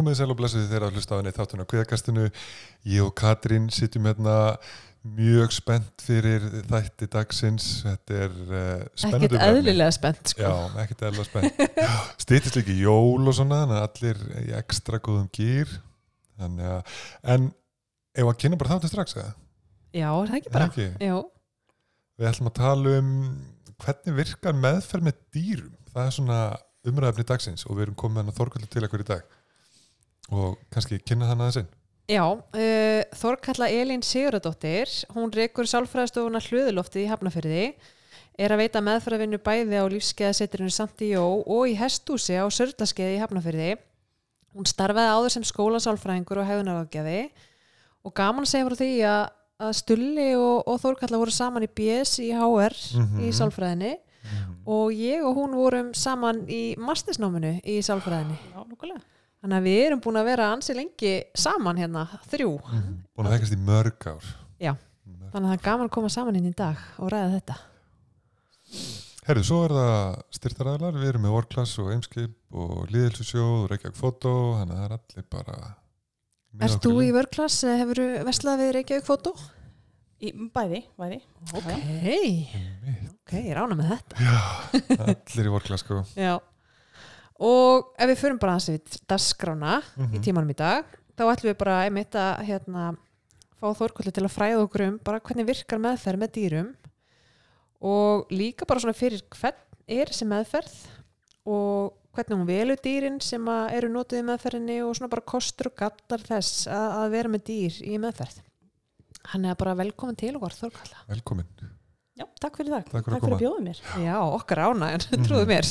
Komið sæl og blessuði þeirra að hlusta á henni þáttuna kviðakastinu. Ég og Katrín sitjum hérna mjög spennt fyrir þætti dagsins. Þetta er uh, spennandi. Ekkert eðlilega spennt sko. Já, ekkert eðlilega spennt. Stýttist líka jól og svona, þannig að allir í ekstra góðum gýr. Þannig að, en ef að kynna bara þáttu strax, eða? Já, er það ekki bara? Ekki. Já. Við ætlum að tala um hvernig virkar meðferð með dýrum. Það er svona umræðafni dagsins og við erum komið hann að þorgöldu til ekkur í dag og kannski kynna hann aðeins inn. Já, uh, Þorkalla Elín Sigurðardóttir, hún rekur sálfræðastofuna hlöðuloftið í Hafnafyrði, er að veita meðfæravinnu bæði á lífskeiðasetturinu Santijó og í hestúsi á Sörlaskeiði í Hafnafyrði. Hún starfaði áður sem skólasálfræðingur og hefðunaráðgjafi og gaman að segja frá því að, að Stulli og, og Þorkalla voru saman í BS í HR Mhm. í sálfræðinni og ég og hún vorum saman í mastisnáminu í sálfræðinni. Já, nokkulega. Þannig að við erum búin að vera ansi lengi saman hérna, þrjú. Búin að þekkast í mörg ár. Já. Mörg. Þannig að það er gaman að koma saman inn í dag og ræða þetta. Herðu, svo er það styrtaræðlar, við erum með Orklass og Eimskip og Líðilsusjóð og Reykjavík Fótó, þannig að það er allir bara Erst þú í lið. vörklass, hefur þú veslað við Reykjavík fótó? Í bæði, bæði. Ok, ok, ég rána með þetta. Já, allir í Orklass sko. Já. Og ef við förum bara aðeins við dasgrána í Mhm. tímanum í dag, þá ætlum við bara einmitt að hérna, fá Þórkulli til að fræða okkur um bara hvernig virkar meðferð með dýrum og líka bara svona fyrir hvern er þessi meðferð og hvernig hún velur dýrin sem að eru notið í meðferðinni og svona bara kostur og gallar þess að, að vera með dýr í meðferð. Hann er bara velkomin til okkar Þórkalla. Velkomin. Já, takk fyrir það. Takk fyrir að fyrir að bjóða mér. Já, okkar ánægir, Mhm. trúðu mér.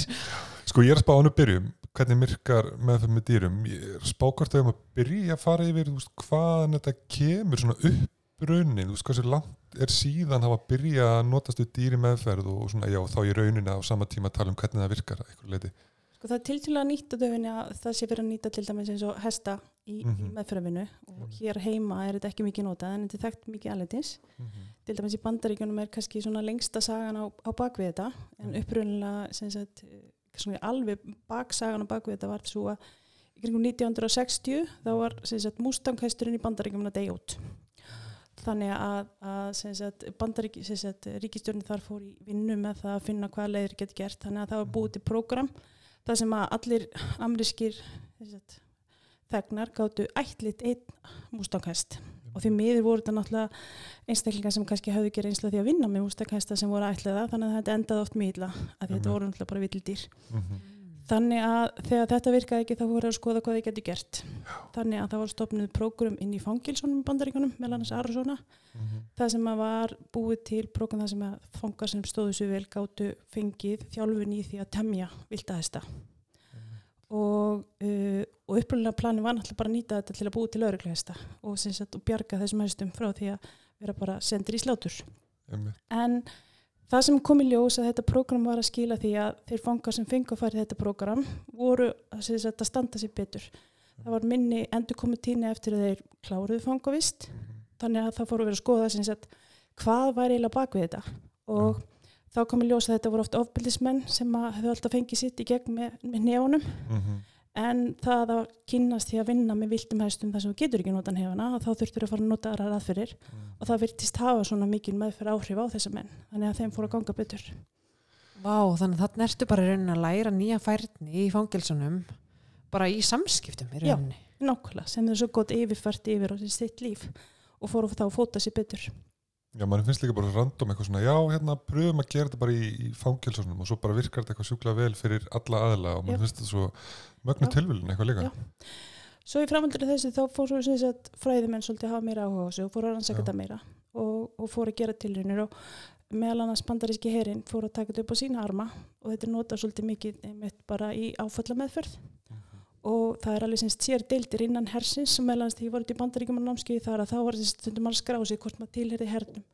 Sko ég er að spá hann að byrjum, hvernig virkar meðferð með dýrum. Ég er að spá hvort þau um að byrja að fara yfir, þú veist, hvaðan þetta kemur svona upprunnin, þú veist, hversu langt er síðan hafa að byrja að notast við dýri meðferð og svona, já, þá í rauninni á sama tíma að tala um hvernig það virkar að einhverju leiti. Sko það er tiltúlega nýtt að döfinni að það sé fyrir að nýta til dæmis eins og hesta í, Mhm. í meðferðarvinnu og Mhm. hér heima er þetta ekki mikið notað en þetta er þekkt mikið alvegtins. Til dæmis í bandaríkjunum er kannski svona lengsta sagan á, á bakvið þetta en Mhm. upprunnilega sem sagt eh, alveg baksagan á bakvið þetta var svo að í kringum 1960 þá var sem sagt mústanghesturinn í bandaríkjunum að deyja út. Þannig að, að sem sagt, bandaríki, sem sagt, ríkistjórnin þar fór í vinnu með það að finna hvaða leiðir getur gert. Þannig að það var búið til prógram þar sem að allir amriskir þegnar gáttu ætlit einn mústanghest. Og því miður voru þetta náttúrulega einstaklingar sem kannski hafði ekki reynsla því að vinna með mústanghesta sem voru ætliða. Þannig að þetta endaði oft mýla að þetta voru náttúrulega bara vildýr. Mhm. Þannig að þegar þetta virkaði ekki þá voru að skoða hvað þið getur gert. Þannig að það var stopnuð prógram inn í fangilsonum í bandaríkanum, meðal annars Arizona. Mhm. Það sem var búið til prógram það sem að fangar sem stóðu svo vel gátu fengið þjálfun í því að temja viltahesta. Og, uh, og uppröðulega plani var náttúrulega bara að nýta þetta til að búið til öruglega og, og bjarga þessum hestum frá því að vera bara sendir í slátur. Einmitt. En það sem kom í ljós að þetta prógram var að skila því að þeir fangar sem fengu að fara í þetta prógram voru að, að standa sér betur. Það var minni endur komið tíni eftir að þeir kláruðu fangavist þannig að það fóru að vera að skoða sagt, hvað var eiginlega bak við þetta og þá kom í ljós að þetta voru oft ofbildismenn sem að hefðu alltaf fengið sitt í gegn með, með nefunum Mhm. En það að kynast því að vinna með viltum hestum þar sem þú getur ekki nota nefana þá þurftur að fara að nota aðra aðferðir og það virtist hafa svona mikil meðferð áhrif á þessa menn þannig að þeim fór að ganga betur Vá, þannig að þarna ertu bara í rauninni að læra nýja færni í fangilsunum bara í samskiptum í Já. rauninni. nákvæmlega sem er svo gott yfirfært yfir á sitt líf og fór þá að fóta sér betur Já, mann finnst líka bara random eitthvað svona, já, hérna, pröfum að gera þetta bara í, í fangilsunum og svo bara virkar þetta eitthvað sjúkla vel fyrir alla aðila og mann Já. finnst þetta svo mögnu Já. tilvílun eitthvað líka. Já. Svo í framhaldur þessu þá fór svo sem sagt fræðimenn svolítið að hafa meira áhuga á sig og fór að rannsaka þetta meira og, og fór að gera tilraunir og meðal annars bandaríski herin fór að taka þetta upp á sína arma og þetta notað svolítið mikið bara í áfalla meðferð og það er alveg semst sér deildir innan hersins sem annars því ég voru til bandaríkjum á námskeiði þar að þá var þessi stundum að skrá sig hvort maður tilherði hernum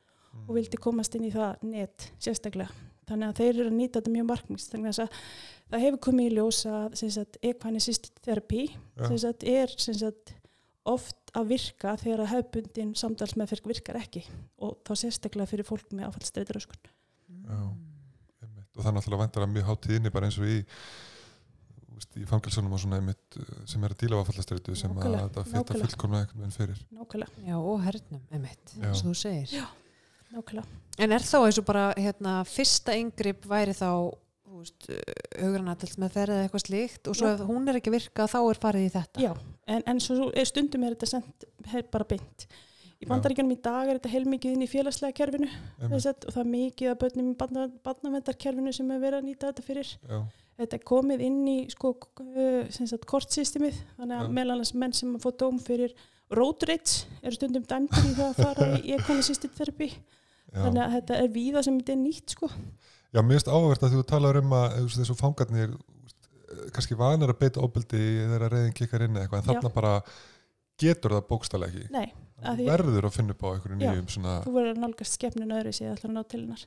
og vildi komast inn í það net sérstaklega. Þannig að þeir eru að nýta þetta mjög markmist. Þannig að það hefur komið í ljós að Já. sem sagt, er sagt, oft að virka þegar að hefbundin samtalsmeðferð virkar ekki og þá sérstaklega fyrir fólk með áfallstreituröskun. Já, einmitt. og það er náttúrulega vantar að mjög hátíðinni bara eins og í veist, í fangilsunum og svona einmitt uh, sem er að díla á fallastreitu sem að þetta fyrta fullkomlega einhvern veginn fyrir nákvæmlega, Já, og hernum, einmitt, Já. eins og þú segir. nákvæmlega. En er þá eins og bara, hérna, fyrsta yngripp væri þá, þú veist, hugranatils með ferð eða eitthvað slíkt og svo Já. ef hún er ekki virka þá er farið í þetta. Já, en, en svo er stundum er þetta sendt er bara beint. Í Já. bandaríkjunum í dag er þetta heilmikið inn í félagslega kerfinu og það er mikið að börnum í barna, barnavendarkerfinu sem er verið að nýta þetta fyrir. já, Þetta er komið inn í sko, sem sagt, kortsystemið, þannig að Já. meðal annars menn sem að fá dóm fyrir road rage eru stundum dæmdur í það að fara í já. Þannig að þetta er víða sem þetta er nýtt sko. Já, mér finnst áverð að þú talar um að þessu fangarnir eh, kannski vanar að beita óbyldi þegar reyðin kikkar inn eitthvað en Já. þarna bara getur það því- verður að finna upp á einhverju Já. nýjum svona, þú verður að nálgast skepnun öðru sér ætlar að ná til hennar.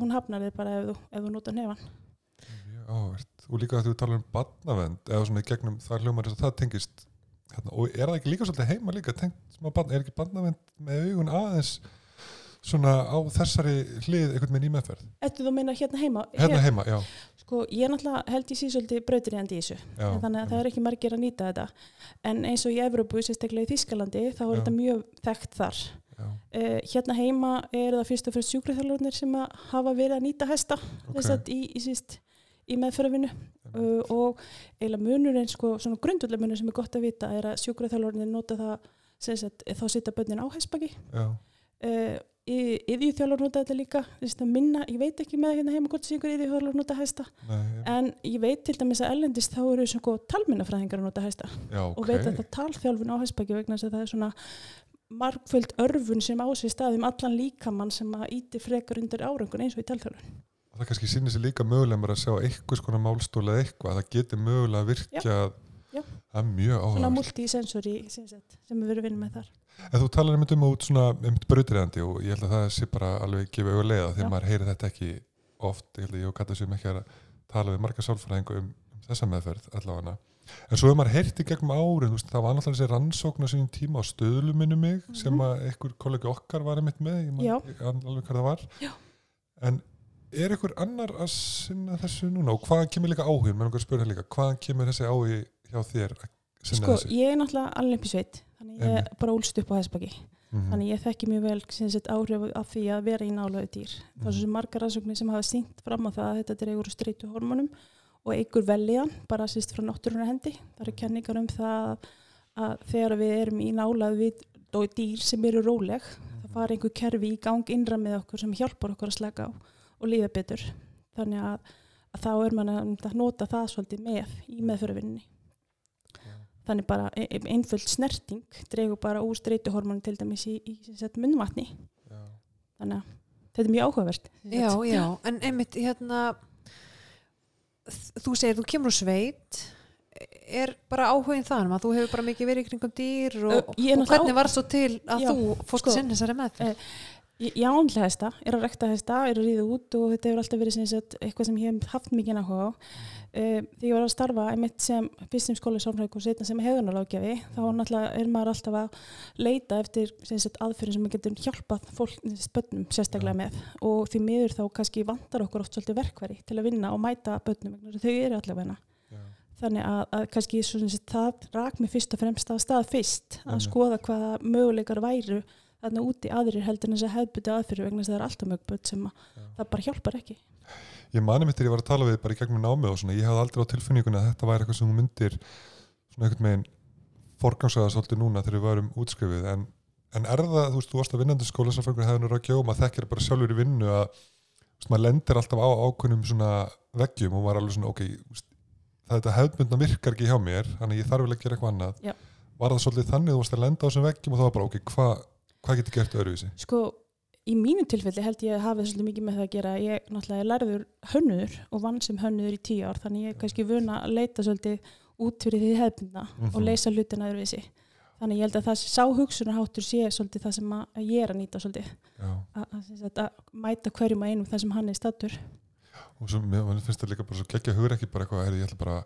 Hún hafnar þið bara ef þú, ef þú nota nefan. Áverð og líka að þú talar um barnavend eða svona í gegnum það hljómar þess að það tengist hérna, og er það ekki líka svolítið heima líka tengt smá barn, er ekki barnavend með augun aðeins svona á þessari hlið einhvern veginn í meðferð Ættu þú meina hérna heima? hérna Hér- heima, já, Sko, ég náttúrulega held ég sé svolítið brautir í í þessu. já En þannig að það er ekki margir að nýta þetta. En eins og í Evrópu, sérstaklega í Þískalandi, þá er Já. þetta mjög þekkt þar. Uh, hérna heima er það fyrst og fyrst sjúkraþjálfurnir sem hafa verið að nýta hesta ok þess að í, í, síst, í meðferðarvinnu. Uh, og eiginlega munurinn, sko, svona grundvölda munur sem er gott að vita er að sjúkraþjálfurnir nota það, sem sagt, þá sita börnin á hestbaki. Já, uh, yðjúþjálfur nota þetta líka minna, ég veit ekki með hérna heima hvort sé ykkur yðjúþjálfur nota hesta nei, en ég veit til dæmis að ellendist þá eru svona talminnafræðingar að nota hesta já, og ok. veit að það talþjálfun á hestbaki vegna þess að það er svona margföld örfun sem á sér staðum allan líkamann sem að íti frekar undir árangun eins og í talþjálfun það kannski sýnir sér líka mögulega mér að sjá eitthvað skona málstóla eða eitthvað, það getur mögulega virkjað Já. það er mjög svona áhuga multisensori sem, við verðum vinna með þar en þú talar einmitt um út svona einmitt brautriðandi og ég held að það sé bara alveg gefið leiða því Já. að maður heyri þetta ekki oft, ég held að ég og Kata séum ekki að tala við marga sálfræðingu um, um þessa meðferð allavega en svo hefur maður heyrt í gegnum árin veist, það var náttúrulega þessi rannsókn á sínum tíma á stöðluminu mig Mhm. sem að einhver kollegi okkar var einmitt með ég Já. ekki alveg hvað það var Já. en er einhver annar að sinna þessu núna? Og hvaðan kemur líka áhugin, menn okkur spyrir líka hvaðan kemur þessi áhugi hjá þér að sinna sko, þessu? ég er náttúrulega alveg upp í sveit þannig ég er bara úlst upp á hestbaki Mhm. þannig ég þekki mjög vel sagt, áhrif af því að vera í nálaðu dýr. Það er sem margar rannsóknir sem hafa sínt fram á það að þetta dregur úr streitu hormonum og einhver veljan, bara sýst frá náttúrunar hendi. Það eru kenningar um það að þegar við erum í nálað við dó- dýr sem eru róleg það fara einhver kerfi í gang innra með okkur sem hjálpar okkur að slaka á og líða betur. Þannig að, að þá er mann að nota það svolítið með í meðfyrirvinni þannig bara e- e- einföld snerting dregur bara úr streituhormonu til dæmis í, í sem sagt, munnvatni. Já. þannig að þetta er mjög áhugavert. Já, já, en einmitt hérna þú segir þú kemur úr sveit. Er bara áhugin þannig að þú hefur bara mikið verið í kringum dýr og, og hvernig var svo til að Já, þú fórst sko, að sinna þessari meðferð? Ég ég ánlega hesta, er að rekta hesta, er að ríða út og þetta hefur alltaf verið sem sagt, eitthvað sem ég hef haft mikið áhuga á. Uh, þegar ég var að starfa einmitt sem fyrst sem skóli sálfræðing og setna sem hefðunalágjafi þá náttúrulega er maður alltaf að leita eftir aðferðin sem getur hjálpað fólk, spönnum sérstaklega með og því miður þá kannski vantar okkur oft svolítið verkværi til að vinna og mæta bönnum, þau eru allavega Já. þannig að, að kannski það rak mig fyrst og fremst að stað fyrst að skoða hvaða möguleikar væru þarna úti aðrir heldur en þess að hefðbuti aðfyrir vegna þess að það er alltaf mjög börn sem að það bara hjálpar ekki. Ég mani mitt þegar ég var að tala við bara í gegnum námið og svona, ég hafði aldrei á tilfinningunni að þetta væri eitthvað sem þú myndir svona einhvern veginn forgangsaða svolítið núna þegar við varum útskrifið. En, en er það, þú veist, þú varst að vinnandi skóla sem fyrir hefðinu rákja um að þekkir bara sjálfur í vinnu að veist, maður lendir alltaf á ákunnum svona veggjum og maður er alveg svona, ok, þetta hefðbundna virkar ekki hjá mér þannig ég þarf vel að gera eitthvað annað. Já. var það svolítið þannig þú varst að lenda á þessum veggjum og það var bara, ok, hvað hva getur gert öðruvísi? sko í mínu tilfelli held ég að hafa svolítið mikið með það að gera. Ég náttúrulega er lærður hönnuður og vann sem hönnuður í tíu ár þannig ég er kannski vuna að leita svolítið út fyrir því hefðbundna og Mhm. leysa hlutina öðruvísi. Þannig ég held að það sá hugsunarháttur sé svolítið það sem ég er að nýta svolítið. Að, mæta hverjum að einum þar sem hann er stattur og svo mér finnst það líka bara svo geggja hugur ekki bara eitthvað, heyrðu, ég ætla bara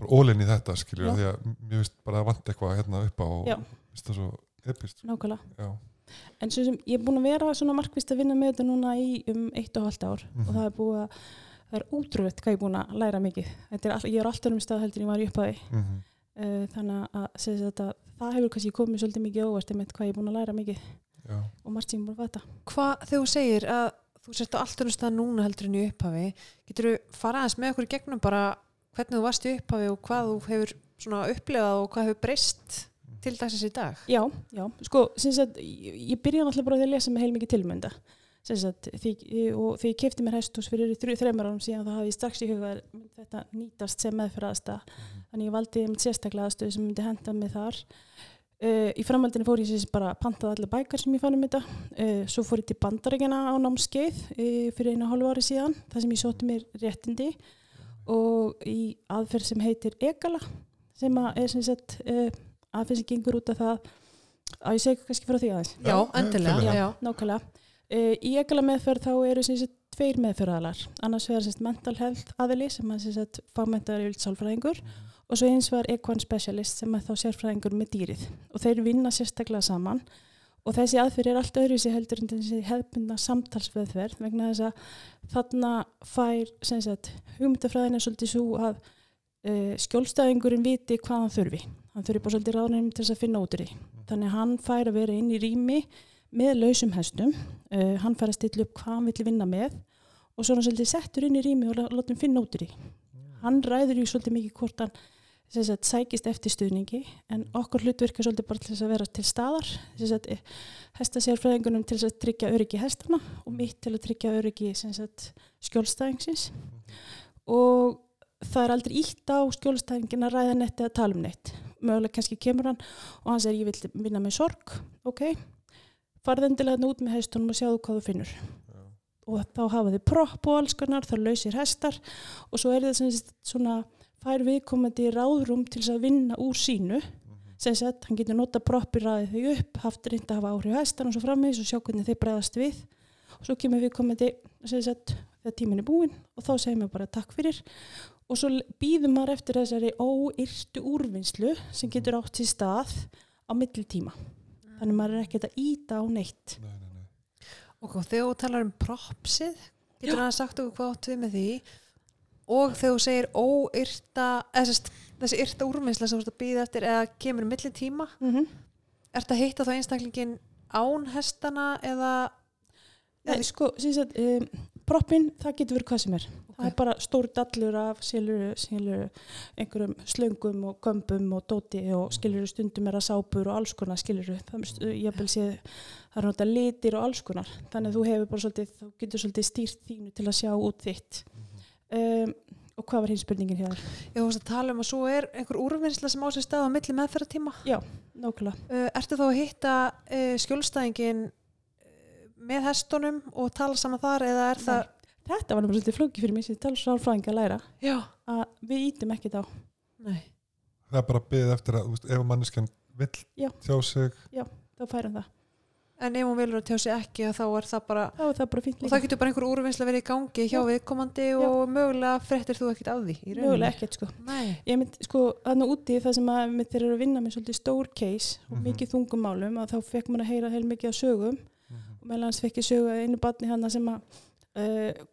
bara ólinn í þetta, skilur, því að mér finnst bara að vant eitthvað hérna upp á og finnst það svo epist nákvæmlega. Já, En svo sem ég er búin að vera svona markvist að vinna með þetta núna í um eitt og halvt ár. Mhm. og það er búið að, það er útrúlegt hvað ég er búin að læra mikið. Þetta er all, ég er alltaf um stað heldur en ég var í upphafi. Mhm. uh, þannig að, að það hefur kannski komið svolítið mikið óvart með hvað ég er búin að læra mikið. Já. og margt sem ég er búin að fata Hvað, þegar þú segir að þú sért á allt önnum stað núna heldur en í upphafi getur þú fara aðeins með okkur í gegnum bara hvernig þú varst í upphafi og hvað þú hefur svona upplifað og hvað hefur breyst til dagsins í dag? Já, já, sko, sagt, ég, ég byrja náttúrulega bara að lesa með heilmikið tilmynda. Sagt, því, og því ég kefti mér hesthús fyrir þreymar árum síðan þá hafði ég strax í huga að þetta nýtast sem meðferðaðasta þannig ég valdi um sérstaklega aðstöðu sem myndi henda mig þar. Uh, í framhaldinu fór ég sagt bara pantaði allir bækar sem ég fann um þetta. Uh, svo fór ég til bandaríkjana á námskeið uh, fyrir einu hálfu ári síðan þar sem ég sótti mér réttindi. Og í aðferð sem heitir EGALA sem að er sem sagt aðferð sem gengur út af það. Að ég segi kannski frá því aðeins. Já, endilega. já. nákvæmlega. Uh, í EGALA meðferð þá eru sem sagt tveir meðferðalar annars vegar sem sagt mental health aðili sem að sem sagt fagmentaður yfir sálfræðingur og svo eins var equine specialist sem er þá sérfræðingur með dýrið. Og þeir vinna sérstaklega saman. Og þessi aðferð er allt öðruvísi heldur en þessi hefðbundna samtalsveðferð vegna þess að þarna fær sem sagt hugmyndafræðin er svolítið svo að uh, skjólstæðingurinn viti hvað hann þurfi. Hann þurfi bara svolítið ráðnum til þess að finna út úr því. Þannig að hann fær að vera inn í rými með lausum hestum. Uh, hann fær að stilla upp hvað hann vill vinna með og svo hann svolítið settur inn í rými og lá- láta hann finna út úr því. Hann ræður ju svolítið mikið hvort hann sagt, sækist eftir stuðningi en okkur hlutverk er svolítið bara til að vera til staðar sagt, hestasérfræðingunum til þess að tryggja öryggi hestana og mitt til að tryggja öryggi skjólstæðingsins. Og það er aldrei ítt á skjólstæðingin að ræða neitt eða tala um neitt. Mögulega kannski kemur hann og hann segir ég vil vinna með sorg. Ok, farð endilega þarna út með hestunum og sjáðu hvað þú finnur. Og þá hafa þið propp og alls konar, þá lausir hestar. Og svo er það sem sagt svona fær viðkomandi ráðrum til þess að vinna úr sínu. Sem sagt, hann getur nota proppi ræðið þau upp, haft reynd að hafa áhrif hestan og svo framvegis og sjá hvernig þeir bregðast við. Og svo kemur viðkomandi sem sagt, þegar tíminn er búinn og þá segir mér bara takk fyrir og svo býðum maður eftir þessari óyrtu úrvinnslu sem getur átt til stað á millitíma þannig maður er ekkert að íta á neitt Nei, nei, nei. Og þegar þú talar um propsið, getur hann sagt okkur hvað áttu við með því og þegar þú segir óyrta, eða þessi yrta úrvinnsla sem þú ert að býða eftir eða kemur um milli tíma, mm -hmm. ert að hitta þá einstaklingin án hestana eða, Nei, sko, um, proppin, það getur verið hvað sem er. Það Ok. er bara stór dallur af skiluru, skiluru, einhverjum slöngum og kömbum og dóti og skiluru stundum er að sápur og alls konar skiluru. Það er, ég vil sé, það er náttúrulega litir og alls konar. Þannig að þú hefur bara svolítið, þú getur svolítið stýrt þínu til að sjá út þitt. Um, og hvað var hins spurningin hér? ég þú veist að tala um að svo er einhver úrvinnsla sem á sér stað á milli meðferðartíma. Nákvæmlega. Uh, ertu þá að hitta uh, skjólstæðingin uh, með hestunum og tala saman þar eða er það... Þetta var náttúrulega flóki fyrir mig sem talsrálfræðing að læra Já. að við ítum ekkert á. Nei. það er bara beðið eftir að veist, ef manneskjan vill Já. tjá sig Þá færum það. En ef hún vilur að tjá sig ekki þá er það bara Þá er það bara fínt og líka. það getur bara einhver úrvinnsla verið í gangi hjá Já. viðkomandi og mögulega frettir þú ekkert á því í rauninni. Mögulega ekkert sko. Nei. Ég mynd, sko, þannig úti það sem að mitt þeir eru að vinna með svolítið stór case og Mhm. mikið þungumálum að þá fekk maður að heyra heil mikið af sögum og meðal hans fekk ég sögu að einu batni hann sem að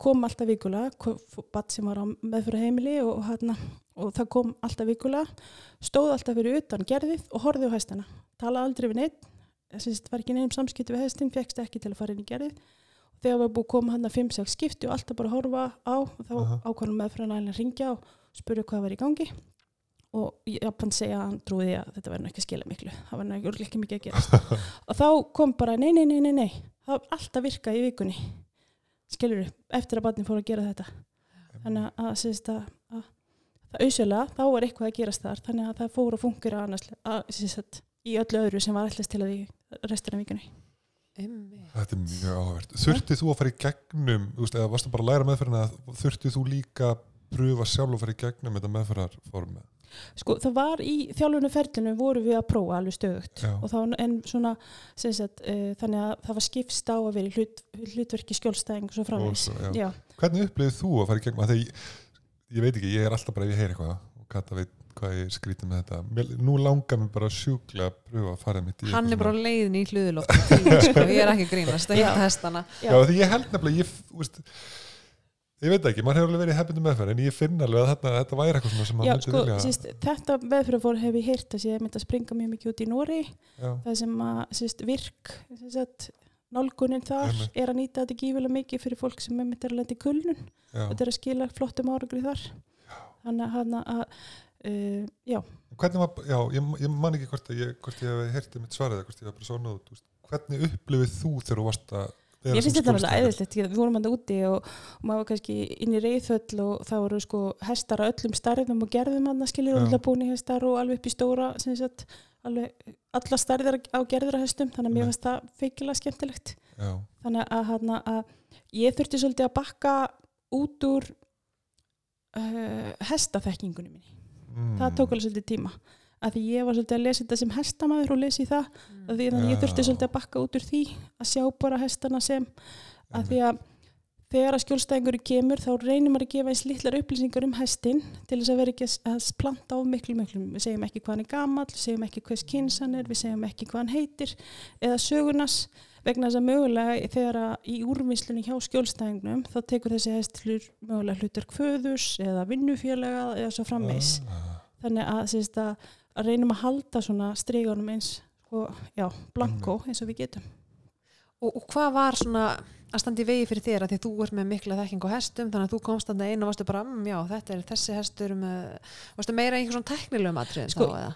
kom alltaf vikulega, bat sem var á meðfyrir heimili og, hana, og það kom alltaf vikulega, stóð alltaf fyrir utan gerðið og horfið á hestana, talaði aldrei við neitt, þess var ekki neinum samskipti við hestin, fekkst ekki til að fara inn í gerðið. Og þegar var búið koma hann að 5-6 skipti og alltaf bara horfa á og þá Aha. ákvæmum meðfyrir hann að ringja og spurði hvað var í gangi. Og Japan segja að hann trúði að þetta verður ekki að skila miklu það verður ekki mikið að gerast. Og þá kom bara nei, nei, nei, nei, nei skilur eftir að barnin fór að gera þetta. Þannig að, sérst, að, að það auðsjölega, þá var eitthvað að gerast þar þannig að það fór að, sérst, í öllu öðru sem var allast til að því restur af vikunni þetta er mjög áhvert þurftið þú að fara í gegnum veist, eða varstu bara að læra meðferðina þurftið þú líka að pröfa sjálf að fara í gegnum þetta meðferðarformi sko það var í þjálfunum voru við að prófa alveg stöðugt Já. og þá en svona sagt, uh, þannig að það var skipst á að vera í hlut, hlutverki skjólstæðing og svo já. já. hvernig upplifið þú að fara í gegnum þegar ég, ég veit ekki, ég er alltaf bara ef ég heyri eitthvað og Kata veit hvað ég skrítið með þetta nú langar mér bara sjúklega að pröfa að fara mitt í Hann er bara á leiðin í hluðuloft sko. ég er ekki að grínast, Já. hitta hestana já, því ég held nefnilega ég, veist, ég veit ekki, maður hefur alveg verið hefnum meðferð en ég finn alveg að þetta, þetta væri eitthvað sem maður Já, myndi sko, vilja síst, þetta meðfyrirfór hef ég heyrt að sé að mynda að springa mjög mikið út í Nóri já, það sem að síst, virk síst, nálgunin þar Einmitt. er að nýta þetta gífilega mikið fyrir fólk sem er myndið að lenda í kulnun. Já. þetta er að skila flottum árangri þar. Þannig að, að uh, já, hvernig var, já, ég, ég man ekki hvort að ég, ég hef heyrti mitt svarið eða hvort ég hef bara þú veist, hvernig upplifið þú þegar þú varst að ég finnst þetta alveg æðislegt að við vorum alltaf úti og, og maður var kannski inn í reyðföll og það voru sko hestar að öllum starðum og gerðum hann að skilja og alltaf búin í hestar og alveg upp í stóra sem sagt, alveg alla starðir á gerður hestum þannig að mér finnst það feikilega skemmtilegt. Já, þannig að, hana, að ég þurfti svolítið að bakka út úr uh, hestaþekkingunni minni. Mm, það tók alveg svolítið tíma að því ég var svolítið að lesa þetta sem hestamæður og lesi það að því þannig að ég þurfti svolítið að bakka út úr því að sjá bara hestana sem að því að þegar að skjólstæðingur kemur þá reynir maður að gefa eins litlar upplýsingar um hestin til þess að vera ekki að planta á miklu miklu. Við segjum ekki hvað hann er gamall, við segjum ekki hvers kynns hann er, við segjum ekki hvað hann heitir eða sögunas vegna þess að mögulega þegar að í úrvinnslunni hjá skjólstæðingnum þá tekur þessi hestlur mögulega hlutur kvöðus eða vinnufélaga eða svo frammeis Ah, þannig að, að, að reynum að halda svona strígunum eins og, já, blanko eins og við getum. Og, og hvað var svona að standa í vegi fyrir þér? Að því þú ert með mikla þekking á hestum þannig að þú komst þarna inn og varstu bara mm, já, þetta er þessi hestur með, varstu meira í einhver svona teknilegum atriðin Sko, þá eða?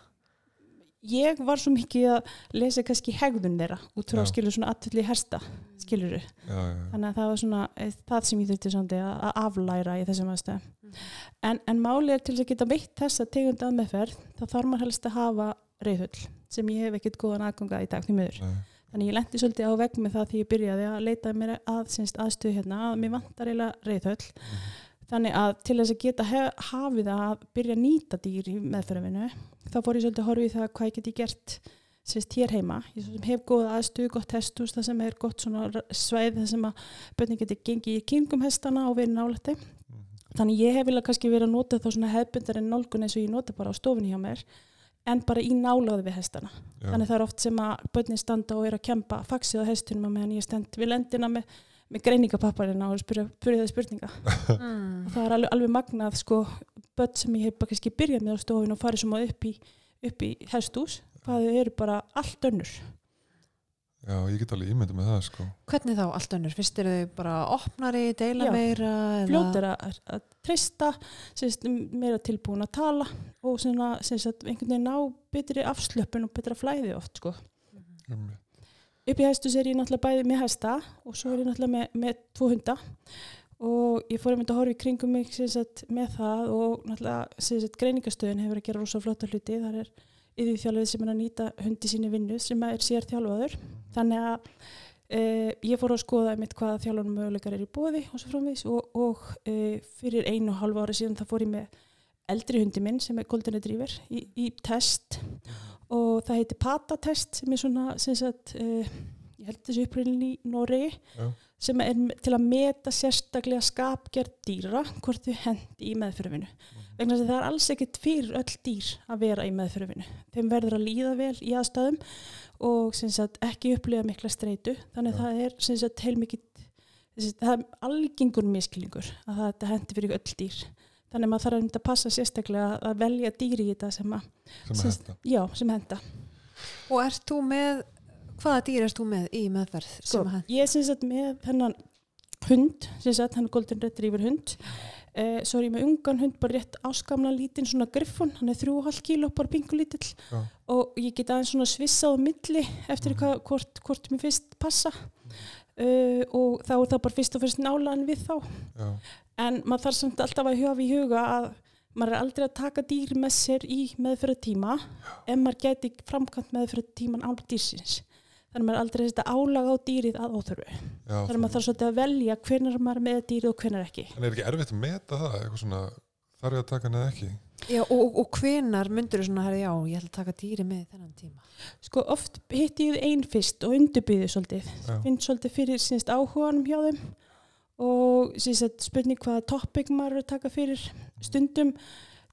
Ég var svo mikið að lesa kannski hegðun þeirra út frá skilur svona aðtöldli hersta skilur já, já, já. þannig að það var svona eh, það sem ég þurfti svona að aflæra í þessum aðstæðum Mm. en, en máli er til þess að geta veitt þessa tegund að meðferð þá þarf maður helst að hafa reyðhull sem ég hef ekkert góðan aðganga í dag því miður Þannig ég lendi svolítið á vegg með það því ég byrjaði að leita mér að aðstöðu hérna að mér vantar eiginlega reyðhöll. Þannig að til þess að geta hafið að byrja að nýta dýr í meðferðinu þá fór ég svolítið að horfa í það hvað ég geti gert sérst hér heima. Ég hef góða aðstöðu, gott hesthús, það sem er gott svæð það sem að börnin geti gengið í kringum hestana og verið nálætti. Mhm. Þannig ég hef vilja kannski verið að nota þá svona hefbundar en nálgun eins og ég nota bara á stofunni hjá mér en bara í nálaði við hestana. já. Þannig það er oft sem að börnin standa og er að kempa faxið á hestunum að meðan ég stend við lendina með, með greiningapapparina og spyrja, spyrja það spurninga. Mm. Og það er alveg, alveg magnað sko börn sem ég hef bara kannski byrjað með á stofun og farið svona upp í, upp í hestús, hvað þau eru bara allt önnur. já, ég get alveg ímyndið með það sko. Hvernig þá allt önnur? Fyrst eru þau bara opnari, deila Já. meira? eða- Fljótar að, að treysta, sérst, meira tilbúin að tala og svona, sérst, einhvern veginn á betri afslöpun og betra flæði oft sko. um, upp í hestus er ég náttúrulega bæði með hesta og svo er ég náttúrulega með, með tvo hunda. Og ég fór einmitt að horfa í kringum mig sagt, með það og náttúrulega sagt, greiningastöðin hefur að gera rosa flotta hluti. Þar er yfirþjálfið sem er að nýta hundi síni vinnu sem er sér þjálfaður þannig að e, ég fór að skoða einmitt hvaða þjálfunum möguleikar er í bóði og og, og e, fyrir einu og halva ári síðan það fór ég með eldri hundi minn sem er Golden Retriever í, í test. Og það heitir PATA-test sem er svona sem sagt, uh, ég held þessu upprýðin í Noregi Já. sem er til að meta sérstaklega skapgerð dýra hvort þau hendi í meðfyrfinu vegna þess að það er alls ekkert fyrir öll dýr að vera í meðfyrfinu þeim verður að líða vel í aðstæðum og sagt, ekki upplifa mikla streitu. Þannig Já. að það er sem sagt, heilmikið það er algengur miskilningur að þetta hendi fyrir öll dýr þannig að maður þarf einmitt að passa sérstaklega að velja dýri í þetta sem að, sem Sem- þetta já, sem henda Og ert þú með, hvaða dýr ert þú með í meðferð? sko, sem að- ég er sem sagt með þennan hund, sem sagt hann er Golden Retriever hund. Eh, svo er ég með ungan hund, bara rétt áskamla lítinn svona griffon, hann er 3,5 kíló bara pingu lítill. Já. og ég get aðeins svona svissað á milli eftir hvað, hvort, hvort mér fyrst passa. Uh, og þá er það bara fyrst og fyrst nálaðan við þá. Já, en maður þarf samt alltaf að huga í huga að maður er aldrei að taka dýr með sér í meðferðartíma en maður geti framkvæmt meðferðartíman án dýrsins. Þannig að maður er aldrei að setja álag á dýrið að óþörfu. Já, þannig að maður þarf svolítið að velja hvenar maður er með dýrið og hvenar ekki. En er ekki erfitt að meta það? Eitthvað svona, þarf ég að taka eða ekki? Já, og, og, og hvenar myndur þú svona, herri, já, ég ætla að taka dýri með þennan tíma? sko oft hitti ég einn fyrst og undirbýði svolítið. Já, finn svolítið fyrir sínst áhuganum hjá þeim og sínst spurning hvaða topic maður er að taka fyrir stundum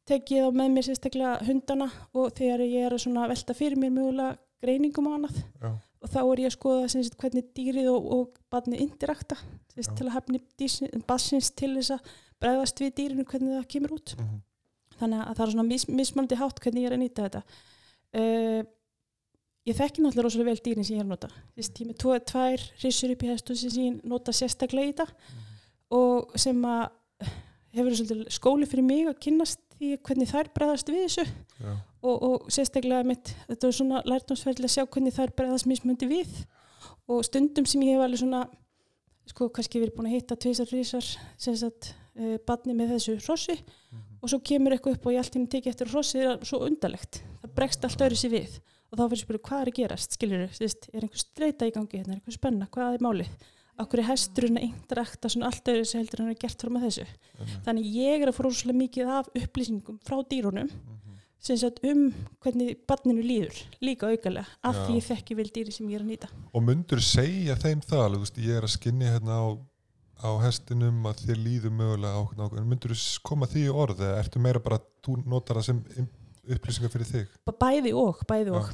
tek ég þá með mér sérstaklega hundana og þegar ég er að velta fyrir mér mögulega greiningum og annað já, og þá er ég að skoða sagt, hvernig dýrið og, og sagt, Já. til að hefni bassins til þess að bregðast við dýrinu hvernig það kemur út Mhm. þannig að það er svona mis, mismandi hátt hvernig ég er að nýta þetta uh, ég þekki náttúrulega rosalega vel dýrin sem ég er að nota. Þess, ég er með tvo, tvær rissur upp í hestu sem ég nota sérstaklega í þetta og sem að hefur skóli fyrir mig að kynnast því hvernig þær bregðast við þessu. Já. og, og sérstaklega mitt, þetta var svona lærtámsferðilega að sjá hvernig þær bregðast mismundi við. Og stundum sem ég hef alveg svona sko kannski verið búin að hitta tvisar rísar sem sagt uh, badni með þessu rossi Mhm. og svo kemur eitthvað upp og ég allt í mig tekið eftir rossi er svo undarlegt. Það bregst allt öðru sér við og þá fyrir spyrja hvað er að gerast, skilur er einhver streyta í gangi hérna, er einhver spenna, hvað er málið? Okkur er hesturinn að interakta svona allt öðru sér heldur hann er gert fram að þessu? Einmitt. þannig ég er að fóra rosalega mikið af upplýsingum frá dýrunum Mhm. sem sagt um hvernig barninu líður líka aukalega af Já. því ég þekki vel dýri sem ég er að nýta. Og myndur segja þeim það alveg, veist, ég er að skinni hérna á, á hestinum að þér líður mögulega á myndur þú koma því í orð eða ertu meira bara þú notar það sem upplýsingar fyrir þig? Bæði og, bæði og.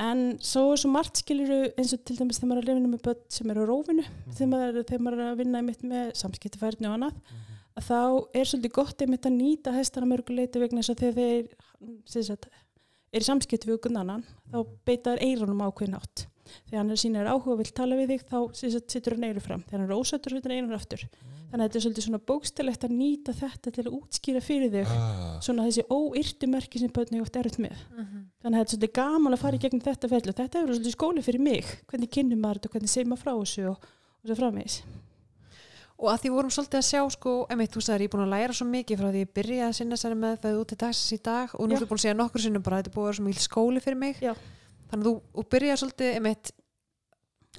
En svo er svo margt skiluru eins og til dæmis þegar maður er að lifinu með börn sem eru á rófinu þegar, maður, þegar maður er að vinna einmitt með samskiptafærni og annað að þá er svolítið gott einmitt að nýta hestana mörguleiti vegna þess að þegar þeir sagt, er í samskipti við okkur annan þá beita þær eirunum ákveðin átt þegar hann er sínir áhuga og vil tala við þig þá sagt, setur hann eiru fram. Þegar hann er ósættur setur hann eirun aftur þannig að þetta er svolítið svona bókstilegt að nýta þetta til að útskýra fyrir þig ah, svona þessi óyrtu merki sem börn hefur oft erut með þannig að þetta er svolítið gaman að fara í gegnum þetta ferli og þetta verið svolítið skóli fyrir mig hvernig kynnum maður þetta og hvernig segir maður frá þessu og, og svo framvegis Og að því vorum svolítið að sjá sko, emitt, þú sagðir, ég er búin að læra svo mikið frá því ég byrja að sinna sér með það út til dagsins í dag og nú Já. ertu búin að segja nokkur sinnum bara að þetta er búið að vera svo mikil skóli fyrir mig. Já. Þannig að þú, þú byrja svolítið, emitt,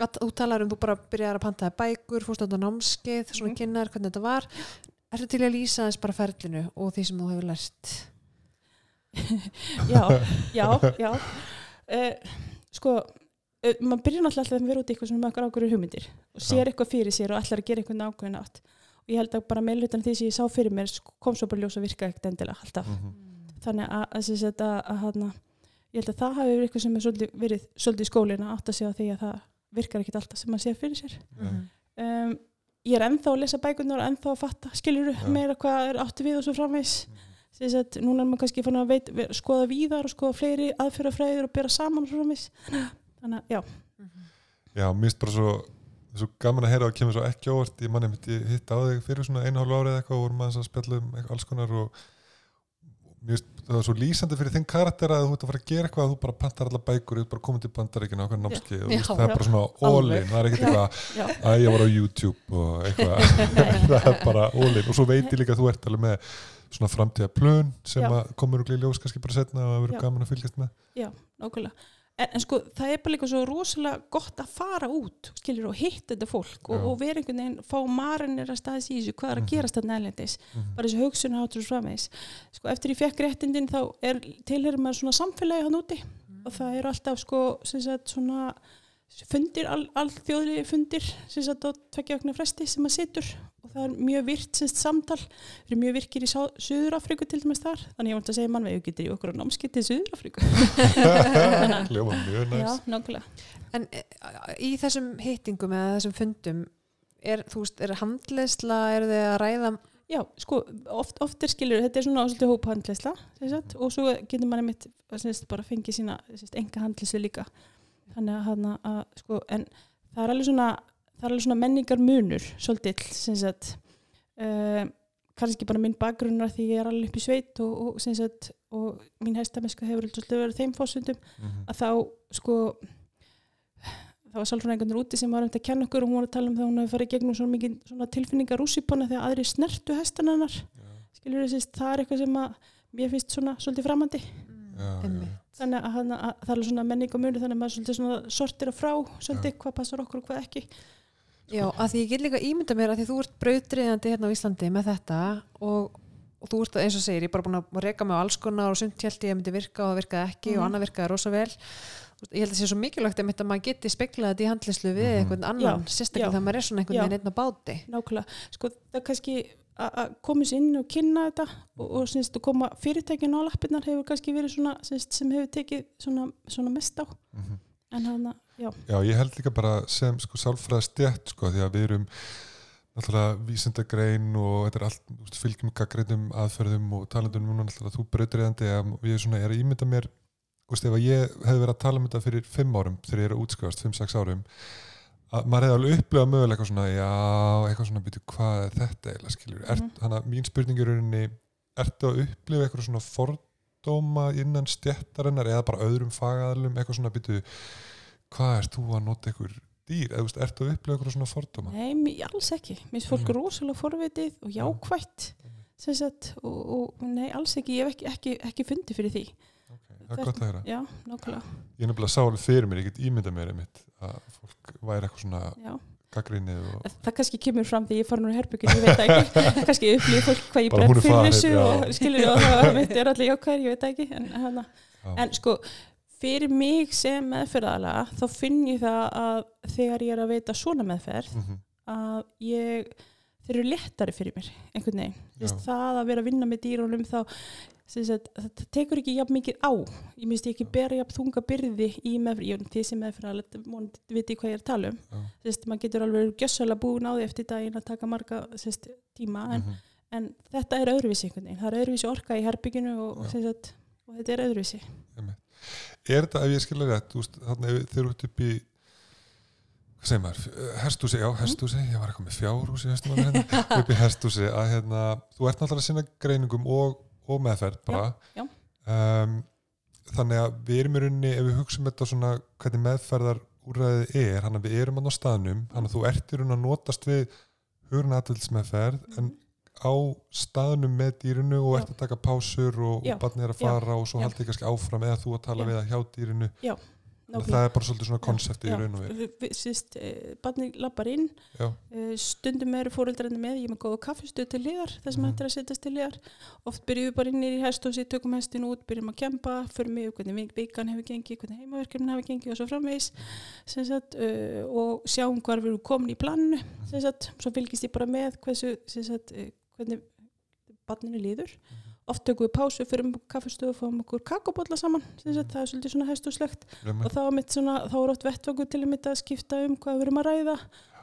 að þú talar um, þú bara byrjar að pantaði bækur, fórst á þetta námskeið, svona Mhm. kynnar hvernig þetta var. Ertu til að lýsa þess bara ferlinu og því sem þú hefur lært? já, já, já uh, sko uh, maður byrjar náttúrulega alltaf að vera út í eitthvað sem með okkur ákveður hugmyndir og sér eitthvað fyrir sér og ætlar að gera eitthvað ákveðin átt og ég held að bara meðlutan því sem ég sá fyrir mér sko, kom svo bara ljós að virka ekkert endilega alltaf mhm. þannig að, að, að, að, ég held að það hafi verið eitthvað sem er svolítið, verið svolítið í skólinu að átta sig á því að það virkar ekkert alltaf sem maður sér fyrir sér. Mhm. um, ég er ennþá að lesa bækunar og ennþá að fatta skilur Já. meira hvað er áttu við og svo framvegs Þess að núna er maður kannski fann að veit, ve- skoða víðar og skoða fleiri aðfyrrafræðir og bera saman og svo framvegs þannig að já, Já, mér finnst bara svo, svo gaman að heyra og kemur svo ekki óvart. Ég manni mitt, ég hitt á þig fyrir svona einu hálfu árið eitthvað og vorum að spjalla um alls konar og það var svo lýsandi fyrir þinn karakter að þú ert að fara að gera eitthvað að þú bara pantar alla bækur, þú ert bara komin til bandaríkina og eitthvað námski Já, það er já. bara svona all-in, það er ekkert eitthvað já, að ég var á YouTube og eitthvað. Það er bara all-in og svo veit ég líka að þú ert alveg með svona framtíða plön sem Já. komur og glýja ljós kannski bara setna og að vera Já. gaman að fylgjast með. Nákvæmlega en, en sko það er bara líka svo rosalega gott að fara út skilur og hitta þetta fólk og, og vera einhvern veginn, fá marinir að staðis í þessu hvað er að Mhm. gerast þarna ælendis Mhm. bara þessu hugsun hátur og framvegis sko eftir ég fekk réttindin þá er tilherum maður svona samfélagi hann úti og það eru alltaf sko sagt svona fundir, all, alþjóðli fundir sem sagt á tveggja okna fresti sem maður situr það er mjög virt semst samtal, það eru mjög virkir í Suður-Afríku til dæmis þar, þannig ég vant að segja mann við getur í okkur á námskitt í Suður-Afríku. Ljóma mjög Já, næst nákvæmlega. En e, í þessum hittingum eða þessum fundum er, þú veist, er handleysla, er þið að ræða? Já, sko, oft, oft er skilur, þetta er svona svolítið hópahandlisla og svo getur manni mitt semst, bara fengið sína semst, enga handlisli líka. Þannig að, að sko, en það er alveg svona það er alveg svona menningar munur svolítið, sem sagt uh, kannski bara minn bakgrunnar því ég er alveg upp í sveit og, og, sem sagt, og mín hæstameska hefur svolítið verið þeim fósundum Mhm. að þá sko það var sálfræðingarnir einhvern úti sem var um þetta að kenna okkur og hún var að tala um það að hún hefði farið í gegnum svona mikið svona tilfinningar rússipanna þegar aðri snertu hestan hennar skilur þess það er eitthvað sem að mér finnst svona svolítið framandi. Einmitt. þannig að, að, að það er svona menning og muni þannig að maður svolítið svona sortir að frá svolítið hvað passar okkur og hvað ekki Já, að því ég get líka ímynda mér að því þú ert brautriðandi hérna á Íslandi með þetta og, og þú ert eins og segir, ég er bara búin að reyka mig á alls konar og sumt held ég að myndi virka og það virkaði ekki og Mhm. annað virkaði rosa vel ég held að það sé svo mikilvægt einmitt að maður geti speklað þetta í handlislu við Mhm. einhvern annan, Já, sérstaklega já. þegar maður er svona einhvern veginn einn á báti nákvæmlega, sko það er kannski að að koma sér inn og kynna þetta og, og syns, að koma fyrirtækinu á lappirnar hefur kannski verið svona syns, sem hefur tekið svona, svona mest á Mhm. en hana, Já. ég held líka bara sem sko sálfræða stjætt sko því að við erum náttúrulega vísindagrein og þetta er allt fylgjum gaggreinum aðferðum og talandum núna náttúrulega þú brautriðandi að við svona er að ímynda mér veist ef ég hefði verið að tala um þetta fyrir fimm árum þegar ég er að fimm, sex árum að maður hefði alveg upplifað mögulega eitthvað svona já, eitthvað svona býtu hvað er þetta eiginlega skilur, mm Mhm. þannig að mín spurning er rauninni, ertu að upplifa eitthvað svona fordóma innan stjættarinnar eða bara öðrum fagaðalum eitthvað svona býtu hvað ert þú að nota einhver dýr eða þú veist, ertu að upplifa eitthvað svona fordóma Nei, alls ekki. Mér finnst fólk Mhm. rosalega forvitið og jákvætt sem sagt, og, og nei, alls ekki, ég hef ekki, ekki, ekki fundið fyrir því. okay, það er gott að nákvæmlega. ég nefnilega sá alveg fyrir mér, ég get ímynda mér einmitt að fólk væri eitthvað svona Já. og Það kannski kemur fram því ég fara nú í herbyggin, ég veit það ekki. kannski upplýði fólk hvað ég er fyrir þessu og skilur og það mitt er allir jákvæðir, ég veit það ekki. En, Já. en sko, fyrir mig sem meðferðalega, þá finn ég það að þegar ég er að veita svona meðferð, Mhm, að ég þeir eru léttari fyrir mér einhvern veginn. Vist, það að vera að vinna með dýrunum þá sagt, það tekur ekki jafn mikið á. Ég ég ekki bera jafn þunga byrði í meðfrið, ég því sem meðfrið viti hvað ég er að tala um. Sist, maður getur alveg gjössalega búin á því eftir daginn að taka marga sist, tíma en, mhm, en þetta er öðruvísi einhvern veginn, það er öðruvísi orka í herbygginu og, sem sagt, og þetta er öðruvísi. Einmitt. Er þetta, ef ég skilja rétt þannig ef þeir eru upp í hvað segir maður, hestúsi, já, hestúsi ég var eitthvað með fjárhúsi á mér hérna, upp í hestúsi, að hérna þú ert náttúrulega að sinna greiningum og, og meðferð bara já. Um, þannig að við erum í rauninni ef við hugsaum þetta svona hvernig meðferðar úrræðið er, hann að við erum á staðnum, hann að þú ert í rauninni að notast við hugurnatilsmeðferð en á staðnum með dýrinu og Já. ert að taka pásur og, Já. og barnið er að Já. fara og svo Já. haldið kannski áfram eða þú að tala Já. við að hjá dýrinu nákvæmlega. það er bara svolítið svona konseptið í Já, raun og við- við- sist, eh, barnið lappar inn Já, Eh, stundum eru fóreldrarnir með, ég er með góða kaffistuð til liðar, það sem Mhm. hættir að setjast til liðar oft byrjum við bara inn í hesthúsi tökum hestin út, byrjum að kempa fyrir mig hvernig vik- vikan hefur gengið, hvernig heimaverkefnin hefur gengið og svo framvegis sem sagt, uh, og sjáum hvar við erum komin í sagt, svo fylgist ég bara með hversu, hvernig barninu líður oft tökum við pásu fyrir um kaffistuð og fáum okkur kakobólla saman sem sagt, það er svolítið svona hesthúslegt Lemmi. og þá er, svona, þá er oft vettvangur til að skipta um hvað við erum að ræða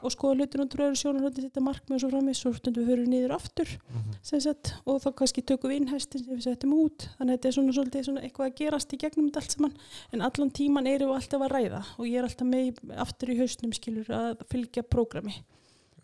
og skoða hlutin og dröður sjónarhótti þetta markmið og svo framvegis svo stundum við höfum niður aftur Mhm. sem sagt, og þá kannski tökum við inn hestin sem við settum út þannig að þetta er svona svolítið svona eitthvað að gerast í gegnum þetta allt saman en allan tíman erum við alltaf að ræða og ég er alltaf með í- aftur í hausnum skilur að fylgja prógrami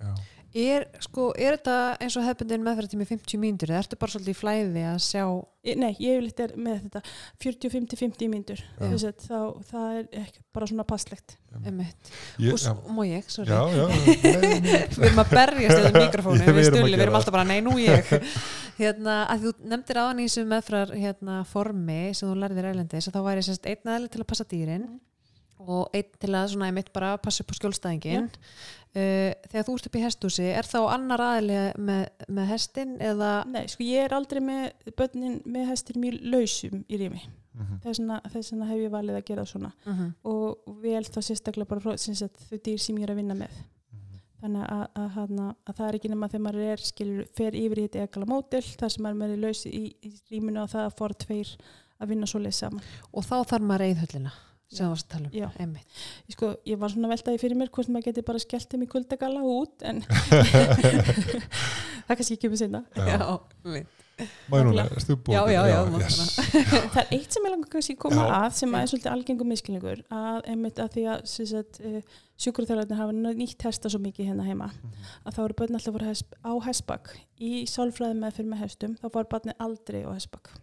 Já. Er, sko, er þetta eins og hefbundin meðferðartími 50 mínútur eða ertu bara svolítið í flæði að sjá? Ég- Nei, ég vil þetta með þetta 45-50 mínútur. Já. sagt, þá það er ekki bara svona passlegt. Ég, og já, s- má ég, sorry. Já, já, við erum að berjast í mikrofónu Ég- við að stulli, við erum alltaf bara, nei, nú ég. Hérna, að þú nefndir aðan í þessu meðfrar hérna, formi sem þú lærðir ælendis að þá væri sérst einn aðli til að passa dýrin Mhm. og einn til að svona einmitt bara passa upp á skjólstæðingin uh, þegar þú ert upp í hestúsi er þá annar aðli með, með hestin eða? Nei, sko ég er aldrei með börnin með hestin mjög lausum í rými. Mhm. þess vegna, þess vegna hef ég valið að gera svona. Uh og vel þá sérstaklega bara frá sem sagt, þau dýr sem ég er að vinna með. Mhm. þannig að, að, að, að það er ekki nema þegar maður er skilur, fer yfir í þetta ekala mótel þar sem maður er laus í, í rýminu og það fór tveir að vinna svo leið saman. Og þá þarf maður reyðhöllina sem þú varst að tala um Já. einmitt. ég, sko, ég var svona veltaði fyrir mér hvort maður geti bara skellt þeim í kuldagalla út en það kannski ekki um sinna Já. erst þú búin? Já, já, já, má yes. það er eitt sem ég langar kannski að koma Já. að sem Já. er svolítið algengum miskilningur að einmitt að því að uh, sjúkurþjóðarnir hafa nýtt hesta svo mikið hérna heima Mhm. að þá eru börn alltaf voru hest, á hestbakk í sálfræði með fyrir með hestum þá var barnið aldrei á hestbakk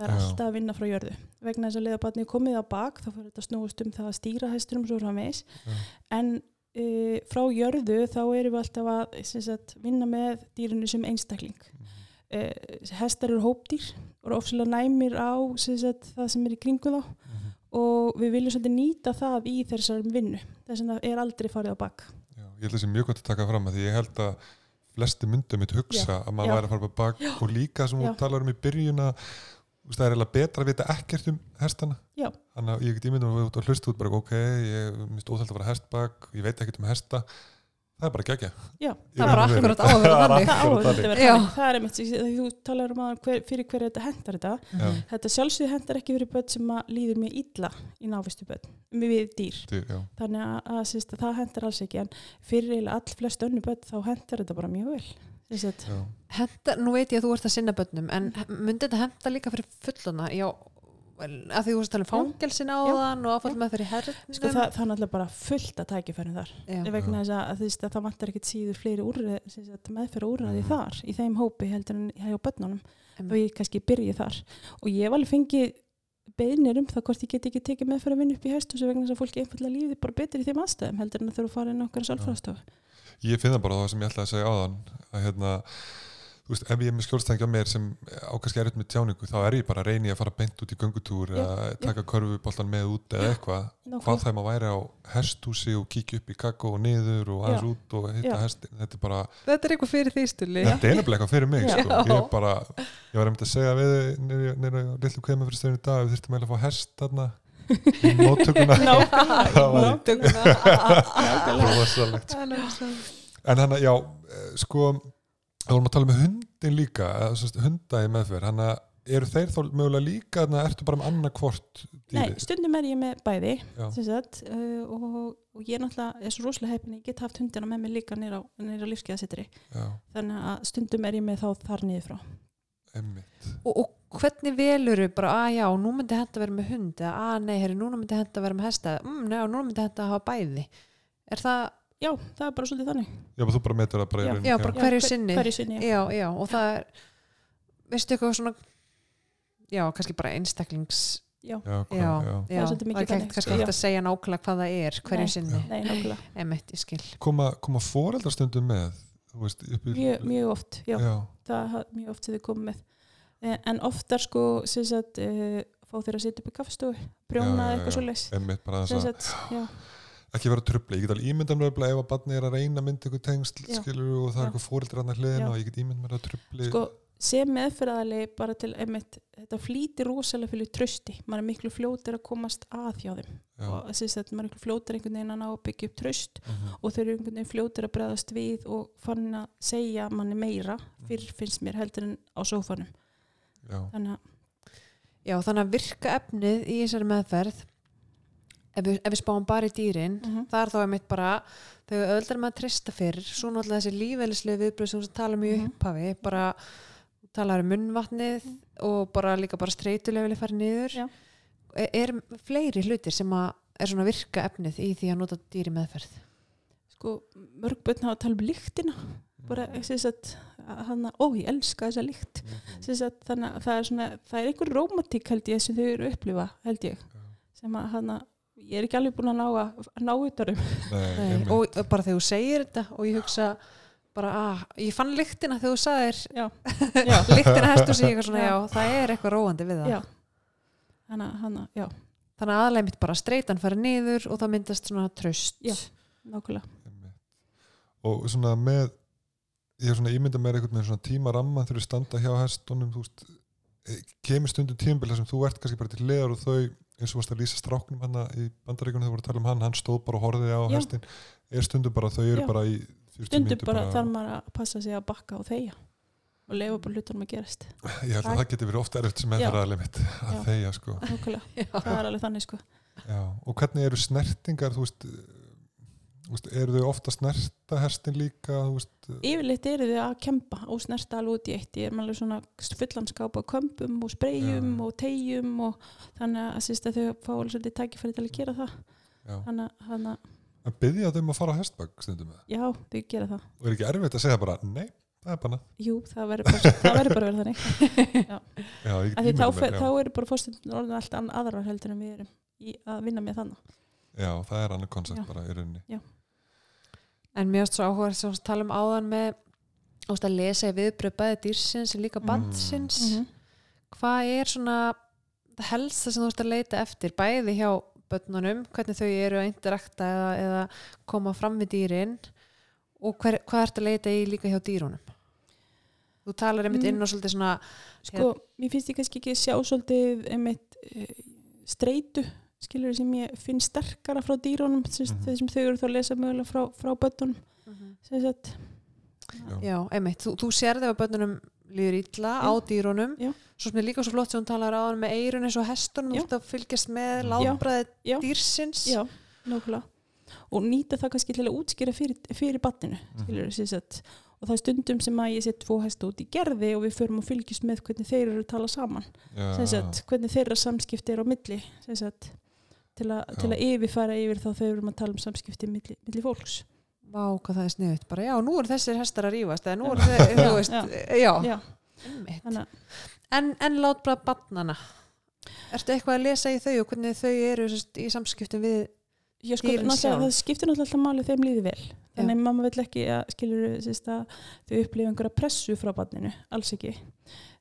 það er Já. alltaf að vinna frá jörðu vegna þess að leiða barnið er komið á bak þá fyrir þetta snúist um það að stýra hestunum svo framvegis Já. en uh, frá jörðu þá erum við alltaf að sagt, vinna með dýrinu sem einstakling uh, hestar eru hópdýr og eru ofslega næmir á sem sagt, það sem er í kringu þá Mhm. og við viljum svolítið nýta það í þessar vinnu þess að er aldrei farið á bak Já, ég held að það sé mjög gott að taka fram að því ég held að flesti myndum mitt hugsa að maður Já. væri að fara bak og líka sem Já. þú talar um í byrjuna það er eiginlega betra að vita ekkert um hestana. Já. þannig að ég get ímyndum að við út að hlusta út bara ok, ég minnst óþælt að fara hestbak ég veit ekkert um hesta. Það er bara gegja Já, Það er bara akkurat á að vera þannig. það vera er einmitt, þú talar um að hver, fyrir hverju þetta hendar þetta. Já, þetta sjálfsögðu hendar ekki fyrir börn sem líður mjög illa í návistu börn við dýr, dýr, já, þannig að, að, að það hendar alls ekki, en fyrir all flest önnu börn þá hendar þetta bara mjög vel Henda, nú veit ég að þú ert að sinna bönnum en myndi þetta henda líka fyrir fullona já, að því þú veist að tala um fangelsin á Já. þann og áfall með fyrir herrnum sko, það, það er náttúrulega bara fullt að tækifærum þar. Já. vegna þess að, að, þú veist, að það vantar ekkit síður fleiri úrræði, meðferða úrræði þar í þeim hópi heldur en hjá börnunum. Og ég kannski byrji þar. Og ég hef alveg fengið beinir um það hvort ég get ekki tekið meðferða vinn upp í hesthúsi vegna þess að fólki einfallega líði bara betur í þeim aðstæðum heldur en að þurfa að fara inn okkar sálfræðstofu Ég finn það bara það sem ég ætlaði að segja áðan að hérna, þú veist, ef ég er með skjólstæðingi á mér sem á kannski erut með tjáningu þá er ég bara að reyni að fara beint út í göngutúr Já, eða taka körfuboltan með út eða eitthvað, hvað það maður væri á hesthúsi og kíkja upp í kakko og niður og aðeins út og hitta hestin þetta er bara, þetta er eitthvað fyrir því stuli þetta er nefnilega eitthvað fyrir mig sko. ég er bara, ég var einmitt að segja við við móttökuna. Var- rosalegt. En hann að, já, eh, sko þá vorum að tala með hundin líka hunda í meðferð, hann að eru þeir þá mögulega líka, þannig að ertu bara með annarkvort Nei, dýri? stundum er ég með bæði sagt, uh, og, og ég er náttúrulega svo rosalega heppin, ég get haft hundina með mig líka nýra lífskeiðasettri þannig að stundum er ég með þá þar niður frá. Og, og hvernig veluru bara að já, nú myndi að vera með hund eða að nei, herri, núna myndi að vera með hesta mm, nei, núna myndi að hafa bæði. Er það, Já, það er bara svolítið þannig. Já, bara þú bara metur það bara í Já. já, bara hverju hver- sinni. hverju sinni, já. já, já, og það er veistu eitthvað svona já, kannski bara einstaklings Já, Já, hvað, já, já. já, er svolítið mikið það er ekki þannig, kannski hægt að segja nákvæmlega hvað það er hverju Nei. sinni, nei, nákvæmlega. Emitt, ég skil. Koma, koma foreldrastundum með þú veist, í mjög, mjög oft, já, já, það er mjög oft sem þið komum með en, en oftar sko sagt, uh, fá þeir að sitja upp í kaffstofu brjóna eitthvað já. svo leis emmitt bara sem þess að sagt, já, ekki vera trubli, ég get alveg ímynda mér örugglega ef að barni er að reyna að mynda ykkur tengsl skilur og það er eitthvað að hliðina Já. og ég get ímynda mér að trubli sko sem meðferðali bara til einmitt, þetta flýtir rosalega fyrir trösti, maður er miklu fljótir að komast að hjá þeim. Já, og þess að maður er miklu fljótir einhvern veginn að ná að byggja upp tröst mhm, og þau eru einhvern veginn fljótir að bregðast við og fann að segja manni meira fyrr finnst mér heldur en á sófanum já, þannig að já, þannig að virka efnið í þessari meðferð ef við, ef við spáum bara í dýrin Mhm. það er þá einmitt bara þegar öldar maður að trista fyrir svo náttúrulega þessi lífælislega viðbröð sem við tala um í Mhm. upphafi bara talar um munnvatnið og bara líka bara streytulega vilja fara niður Já. er, er fleiri hlutir sem að er svona virka efnið í því að nota dýri meðferð sko mörg börn hafa að tala um lyktina bara þess að hann ó ég elska þessa lykt. Mhm, Sem sagt, þannig að það er svona það er einhver rómatík held ég sem þau eru að upplifa held ég. Sem að hann ég er ekki alveg búin að ná að að ná utanum og bara þegar þú segir þetta og ég hugsa bara að ég fann lyktina þegar þú sagðir lyktina hestu sig eitthvað svona Já. já, það er eitthvað róandi við það. Já. Þannig að hann já, þannig að aðlega mitt bara streytan fara niður og það myndast svona tröst Já. nákvæmlega. Og svona með ég er svona ímynda mér einhvern veginn svona tíma ramma þegar þú standa hjá hestunum þú veist, eh, kemur stundum tímabil þar sem þú ert kannski bara til leðar og þau eins og varst að lýsa stráknum hann í bandaríkunum þegar voru að tala um hann, hann stóð bara og horfið á Já. hestin er stundum bara, þau eru Já. bara í 40 stundum mínútur bara þarf maður að passa sig að bakka og þegja og lefa bara hlutunum að gerast ég held að það geti verið ofta erfitt sem Já. meðfæraðlega mitt að Já. þeia sko það er alveg þannig sko Já. og hvernig eru snertingar þú þú veist eru þau ofta snerta hestin líka yfirleitt eru þið að kempa og snerta alveg út í eitt. Ég er alveg svona fullanskáp á kömpum og spreyjum Já. og tegjum og þannig að, að þau fá alveg svolítið tækifæri til að gera það. Já. þannig að, þannig að að byggja þau um að fara á hestbak stundum með já, þau gera það. Og er ekki erfitt að segja bara, nei, það er bara jú, það verður bara, að vera þannig. Já, Af get því þá, já. eru bara fórstundur orðin allt aðrar heldur en við erum í að vinna með þannig já, það er annar koncept Já. bara í rauninni en mér erst svo áhuga sem við tala um áðan með að lesa í viðbröð bæði dýrsins en líka Mm. bandsins Mhm. hvað er svona það helsta sem þú ert að leita eftir bæði hjá börnunum, hvernig þau eru að interakta eða, eða koma fram við dýrin og hver, hvað ert að leita í líka hjá dýrunum þú talar einmitt Mm. inn og svolítið svona sko, mér finnst ég kannski ekki sjá svolítið einmitt uh, streitu skilur sem ég finn sterkara frá dýrónum Mhm. þeir sem þau eru þá að lesa mögulega frá, frá bönnunum sem sagt, Já, einmitt, þú, þú sér þegar börnunum líður illa á Já. dýrunum Já. svo sem er líka svo flott sem hún talar á með eirun eins og hestunum, Já. þú ert að fylgjast með Já. látbræði Já. dýrsins já, nákvæmlega og nýta það kannski til að útskýra fyrir, fyrir battinu, Mhm. skilur mm sagt, og það er stundum sem að ég set tvo hesta út í gerði og við förum og fylgjast með hvernig þeir eru að tala saman Já. sem sagt, hvernig þeirra samskipti er á milli sem sagt, til, a, Já. til að yfirfæra yfir þá þegar við erum að tala um samskipti milli, milli fólks. Vá, hvað það er sniðut, bara já, nú eru þessir hestar að rífast eða nú eru þeir, þú Já, veist, já. já, já, að En, en látbræð barnana Ertu eitthvað að lesa í þau og hvernig þau eru í samskiptum við Já, sko, það skiptir náttúrulega alltaf máli þeim líði vel. Þannig að mamma vill ekki að skilur að þau upplifa einhverja pressu frá barninu, alls ekki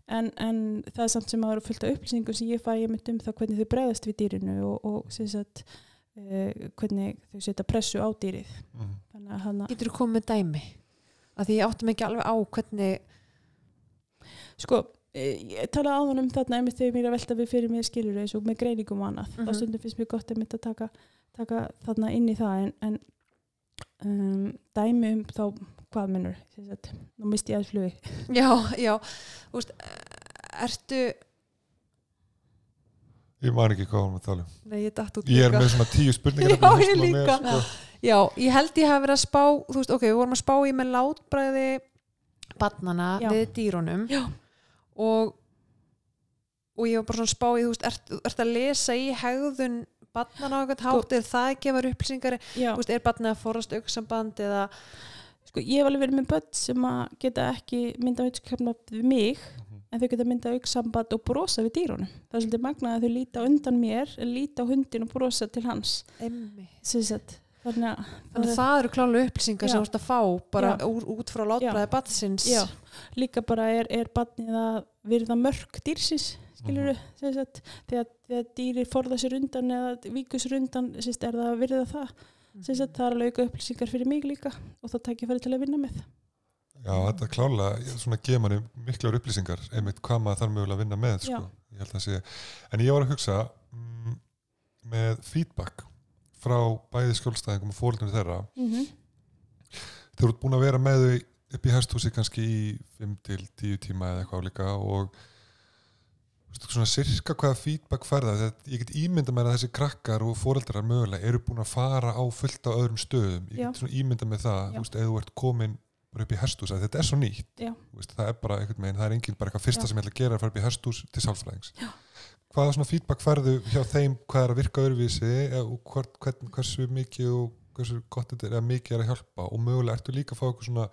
en, en það er samt sem að vera fullt af upplýsingum sem ég fæ ég mynd um það hvernig þau bregðast við dýrinu og, og sem sagt, uh, hvernig þau setja pressu á dýrið Mhm. þannig að hana, Getur þú komið með dæmi? Að því ég áttum ekki alveg á hvernig sko eh, ég talaði áðan um þarna einmitt þegar mér er að velta við fyrir mér skilur eins og með greiningum og annað Mhm. þá stundum finnst mér gott einmitt að taka, taka þarna inn í það en, en um, dæmi um þá hvað minnur, nú misti ég aðeins flugi Já, já, þú veist Ertu, Ég man ekki hvað hún að tala um. nei ég datt út Ég er með svona tíu spurningar Já, í ég líka. sko. Já, ég held ég hafi verið að spá þú veist, ok, við vorum að spá í með látbræði barnana Já. við dýrunum Já. og og ég var bara svona að spá í, þú veist, ert, ert að lesa í hegðun barnana á eitthvað Sko- hátt, er það gefur upplýsingar Já, þú veist, er barnið að forast auksamband eða, sko ég hef alveg verið með börn sem að geta ekki mynda auðskapna við mig Mhm. en þau geta mynda auksamband og brosa við dýrunum það er svolítið magnað að þau líta undan mér líta hundin og brosa til hans sagt, þannig að þannig að það eru klálega upplýsingar Já. sem þú ert að fá bara Já. úr, út frá látbræði batsins Já, líka bara er, er barnið að virða mörg dýrsins Mhm. við, sagt, þegar, þegar dýri forða sér undan eða víku sér undan sést, er það að virða það sem sagt, það er alveg auka upplýsingar fyrir mig líka og það ég farið til að vinna með Já, þetta er klálega, ég- svona gefa manni miklar upplýsingar, einmitt hvað maður þarf mögulega að vinna með, sko. Já. Ég held að sé, en ég var að hugsa mm, með feedback frá bæði skjólstæðingum og fóröldunum þeirra, mm -hmm. þeir eru búin að vera með þau upp í hesthúsi kannski í 5 til 10 tíma eða eitthvað líka og svona sirka hvaða feedback færða þetta ég get ímynda mér að þessi krakkar og fóreldrar mögulega eru búin að fara á fullt á öðrum stöðum, ég get svona ímynda með það þú veist, eða þú ert komin bara upp í hesthús að þetta er svo nýtt. Veist, það er bara einhvern veginn, það er engin bara eitthvað fyrsta Já. sem ég ætla að gera að fara upp í hesthús til sálfræðings. Já. hvaða svona feedback færðu hjá þeim hvað er að virka öðruvísi og hvort, hvern, hversu mikið og hversu gott þetta er eða mikið er að hjálpa? Og mögulega ertu líka að fá eitthvað svona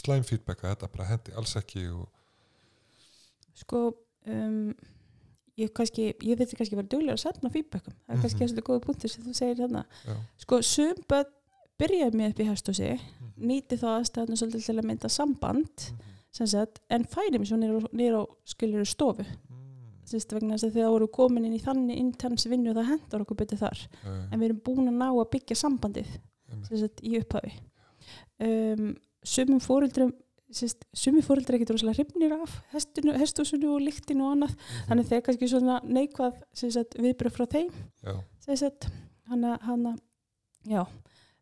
slæm feedback að þetta bara hendi alls ekki og sko um, ég kannski, ég veit kannski vera duglega að senda feedbackum, það er kannski mm -hmm. góða punktur sem þú segir þarna, sko sum börn byrjaði með upp í hesthúsi Mhm. nýti þá aðstæðinu svolítið til að mynda samband Mhm. sem sagt, en færi mér svo nýra á skilur stofu. Mm, vegna þess að þegar voru komin inn í þannig intens vinnu það hendar okkur betur þar. En við erum búin að ná að byggja sambandið sagt, í upphafi. Um, sumum fóreldrum sist, sumum fóreldrar ekkert rosalega hrifnir af hesthúsinu og lyktinu og annað Mhm. þannig þegar kannski svona neikvað viðbröð frá þeim hana, hana já,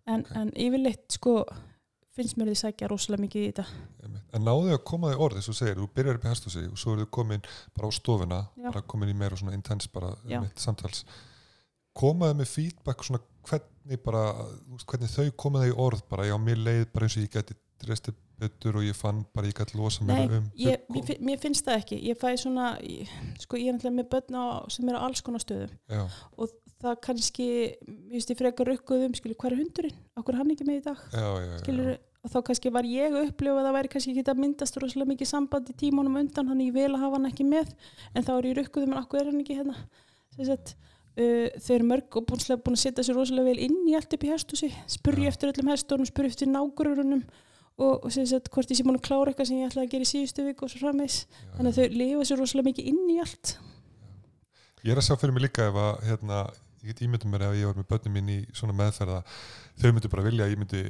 en, Ok. en yfirleitt sko finnst mér því sækja rosalega mikið í þetta en náðu að koma þig orð þess að segir, þú byrjar upp í hesthúsi og svo eru þau komin bara á stofuna Já. bara komin í meira svona intens bara Já. einmitt, samtals komaðu með feedback svona hvernig bara, þú hvernig þau komaðu í orð bara, já, mér leið bara eins og ég geti dresti betur og ég fann bara ég gæti losa mér um ég, mér, fin- mér finnst það ekki. Ég fæ svona, ég, sko ég er náttúrulega með börn á, sem eru á alls konar stöðum. Já, og það kannski ég veist ég frekar rukkuðum, skilur, hvað er hundurinn? Okkur er hann ekki með í dag, já, já, já, skilur og þá kannski var ég að upplifa að það væri kannski ekki að myndast rosalega mikið samband í tímunum undan hann ég vil að hafa hann ekki með. En þá er ég rukkuðum en okkur er hann ekki hérna? Sem sagt Uh, þau eru mörg og búin, að setja sér rosalega vel inn í allt upp í hestúsi spurja Já. eftir öllum hestunum, spurja eftir nágrunum og, og sem sagt hvort ég sé búin að klára eitthvað sem ég ætlaði að gera í síðustu viku og svo frammeins þannig að þau lifa sér rosalega mikið inn í allt. Ég er að sjá fyrir mig líka ef að hérna, ég get ímyndum mér ef ég var með börnum mín í svona meðferða þau myndu bara vilja að ég myndi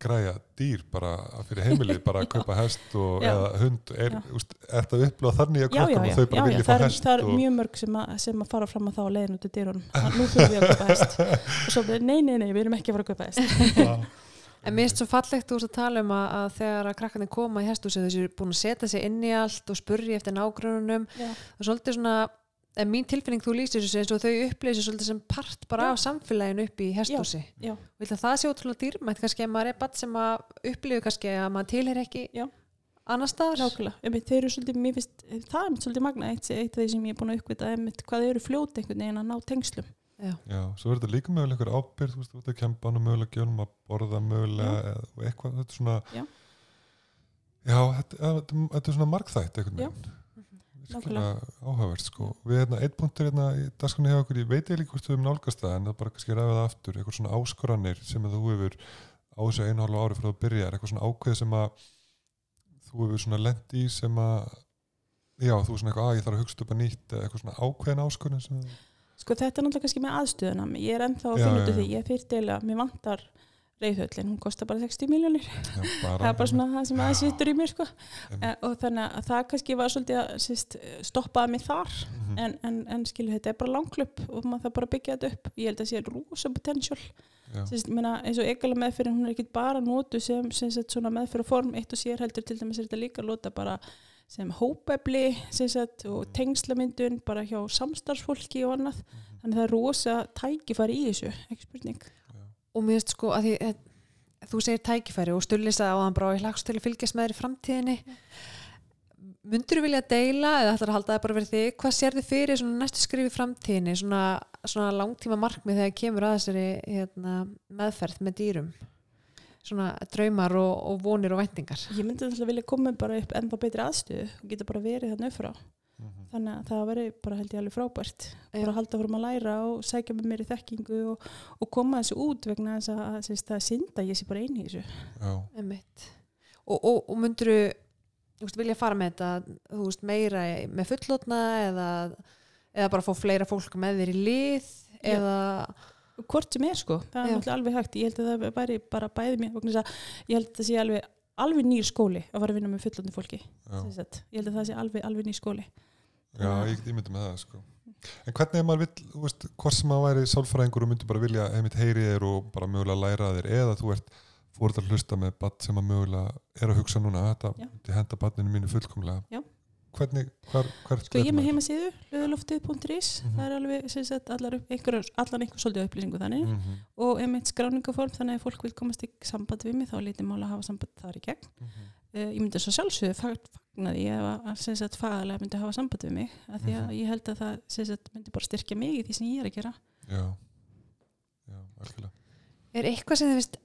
græja dýr bara fyrir heimilið bara að kaupa hest og, eða hund. Er, úst, er þetta upplöð þannig að já, og þau bara vilja það, fá hest það er og, mjög mörg sem að, sem að fara fram að þá að leiðin út í dyrunum. Nú þurfum við að kaupa hest. Og svo nei, nei, nei, við erum ekki að fara að kaupa hest. En mér finnst svo fallegt veist að tala um að, að þegar að krakkarnir koma í hestúsi þessu er búin að setja sig inn í allt og spurja eftir nágrunum Já. og svolítið svona, en mín tilfinning þú lýsir þessu eins og þau upplýsir svolítið sem part bara Já. af samfélaginu upp í held að það sé ótrúlega dýrmætt kannski að maður er bara sem að upplýðu kannski að maður tilher ekki Já. annar staðar Nákvæmlega, þeir eru svolítið, mér finnst, það er svolítið magna eitt, eitt af því sem ég er búin að uppvita, hvað þeir eru fljót einhvern veginn að ná tengslum. Já. Já, svo er þetta líka mögulega einhver ábyrð, þú veist, út að kempa hann og mögulega gjónum að borða mögulega eða og eitthvað, þetta er svona Já. Já, þetta, þetta, þetta er svona margþætt einhvern veginn Nákvæmlega. virkilega áhugavert sko við hérna, eitt punktur hérna í dagskunni hefur okkur, ég veit ég líka hvort við um nálgast það en það er bara kannski ræða það aftur, eitthvað svona áskoranir sem þú hefur á þessu einu hálfu ári frá að byrja, eitthvað svona ákveð sem að þú hefur svona lent í sem að já, þú er svona eitthvað, að ég þarf að hugsa upp að nýtt eitthvað svona ákveðin áskorun sem Sko þetta er náttúrulega kannski með aðstöðuna, ég er ennþá að finna út af því, ég fyrir að mér vantar reyðhöllin, hún kostar bara 60 miljónir, það er bara svona það sem aðeins sittur í mér sko, e, og þannig að það kannski var svolítið að síst, stoppaði mig þar, Mhm. en, en, en skilu þetta er bara langklöp og maður það bara byggja þetta upp, ég held að sé rosa potential, já, Sist, meina, eins og egala meðferðin hún er ekki bara notu sem, sem sett, svona meðferð form eitt og sér heldur til dæmis er þetta líka að lota bara sem hópefli sem sett, og tengslamyndun bara hjá samstarfsfólki og annað. Þannig það er rosa tækifæri í þessu ekki spurning. Og mér finnst sko að því að, þú segir tækifæri og stullisa á hann bara og ég hlagst til að fylgjast með þér í framtíðinni. Myndur þú vilja deila eða ætlar að halda það bara verið þig? Hvað sér þið fyrir næstu skrif í framtíðinni svona, svona langtíma markmið þegar kemur að þessari hérna, meðferð með dýrum svona draumar og, og vonir og væntingar. Ég myndi alltaf vilja koma bara upp ennþá betri aðstöðu og geta bara verið þarna upp frá Mhm. þannig að það veri bara held ég alveg frábært. Bara að halda fórum að læra og sækja með mér í þekkingu og, og koma þessu út vegna þess að, að, að, að synda ég sé bara eini í þessu. Og, og, og myndur þú veist, vilja fara með þetta þú veist, meira með fullotna eða, eða bara fá fleira fólk með þér í lið Já. Hvort sem er sko, það er alveg hægt. Ég held að það væri bara bæði mér ég held að það sé alveg, alveg nýr skóli að fara að vinna með fullandi fólki já, sem sagt. ég held að það sé alveg, alveg nýr skóli. Já, ég get ímyndið með það sko. en hvernig ef maður vill, þú veist, hvort sem maður væri sálfræðingur og myndi bara vilja heimitt heyri þér og bara mögulega læra þér eða þú ert fórt að hlusta með badd sem að mögulega er að hugsa núna þetta myndi henda baddinu mínu fullkomlega. Já. Hvernig, hvar, hvar sko ég er með heimasíðu, löðuloftið.is Mhm. það er alveg sem sagt, allar, upp- einhverjar, allan einhver svolítið upplýsingu þannig. Mm -hmm, og einmitt skráningaform þannig að ef fólk vil komast í samband við mig þá er lítið mál að hafa samband þar í gegn. Uh, ég myndi svo sjálfsögðu fag- fagna því ef að- sem sagt fagalega myndi hafa samband við mig af því að Mhm. ég held að það sem sagt myndi bara styrkja mig í því sem ég er að gera. Já, já, algjörlega. Er eitthvað sem þið veist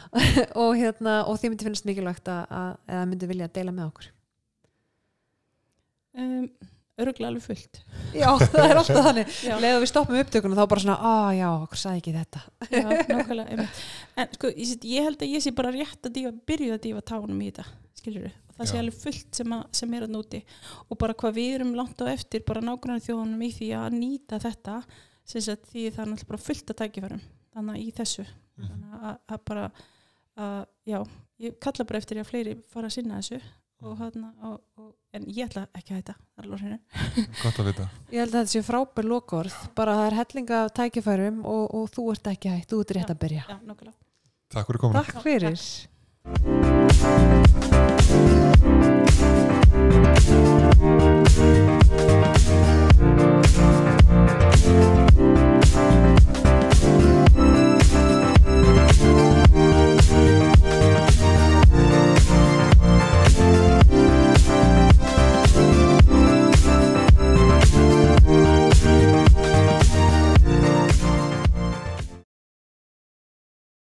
og, hérna, og þið myndi finnast mikilvægt að, að eða myndi vilja deila með okkur. Um, öruglega alveg fullt. Já, það er alltaf þannig. Leða við stoppum upptökuna þá bara svona, að já, okkur sagði ekki þetta. Já nákvæmlega einmitt. en sko ég, set- ég held að ég sé bara rétt að dífa, byrjuð að dífa tánum í þetta skilur og það sé alveg fullt sem, að, sem er að núti og bara hvað við erum langt á eftir bara nákvæmlega þjóðunum í því að nýta þetta sem sagt því það er náttúrulega fullt að tækifærum þannig að í þessu. Þannig að, að bara að, já, ég kalla bara eftir að fleiri fara að sinna þessu og, hana, og, og, en ég ætla ekki að hætta er gott að vita. Ég held að þetta sé frábær lokorð, bara það er hellinga af tækifærum og, og þú ert ekki hægt, þú ert rétt Já. að byrja. já, nákvæmlega. Takk fyrir komin Takk fyrir.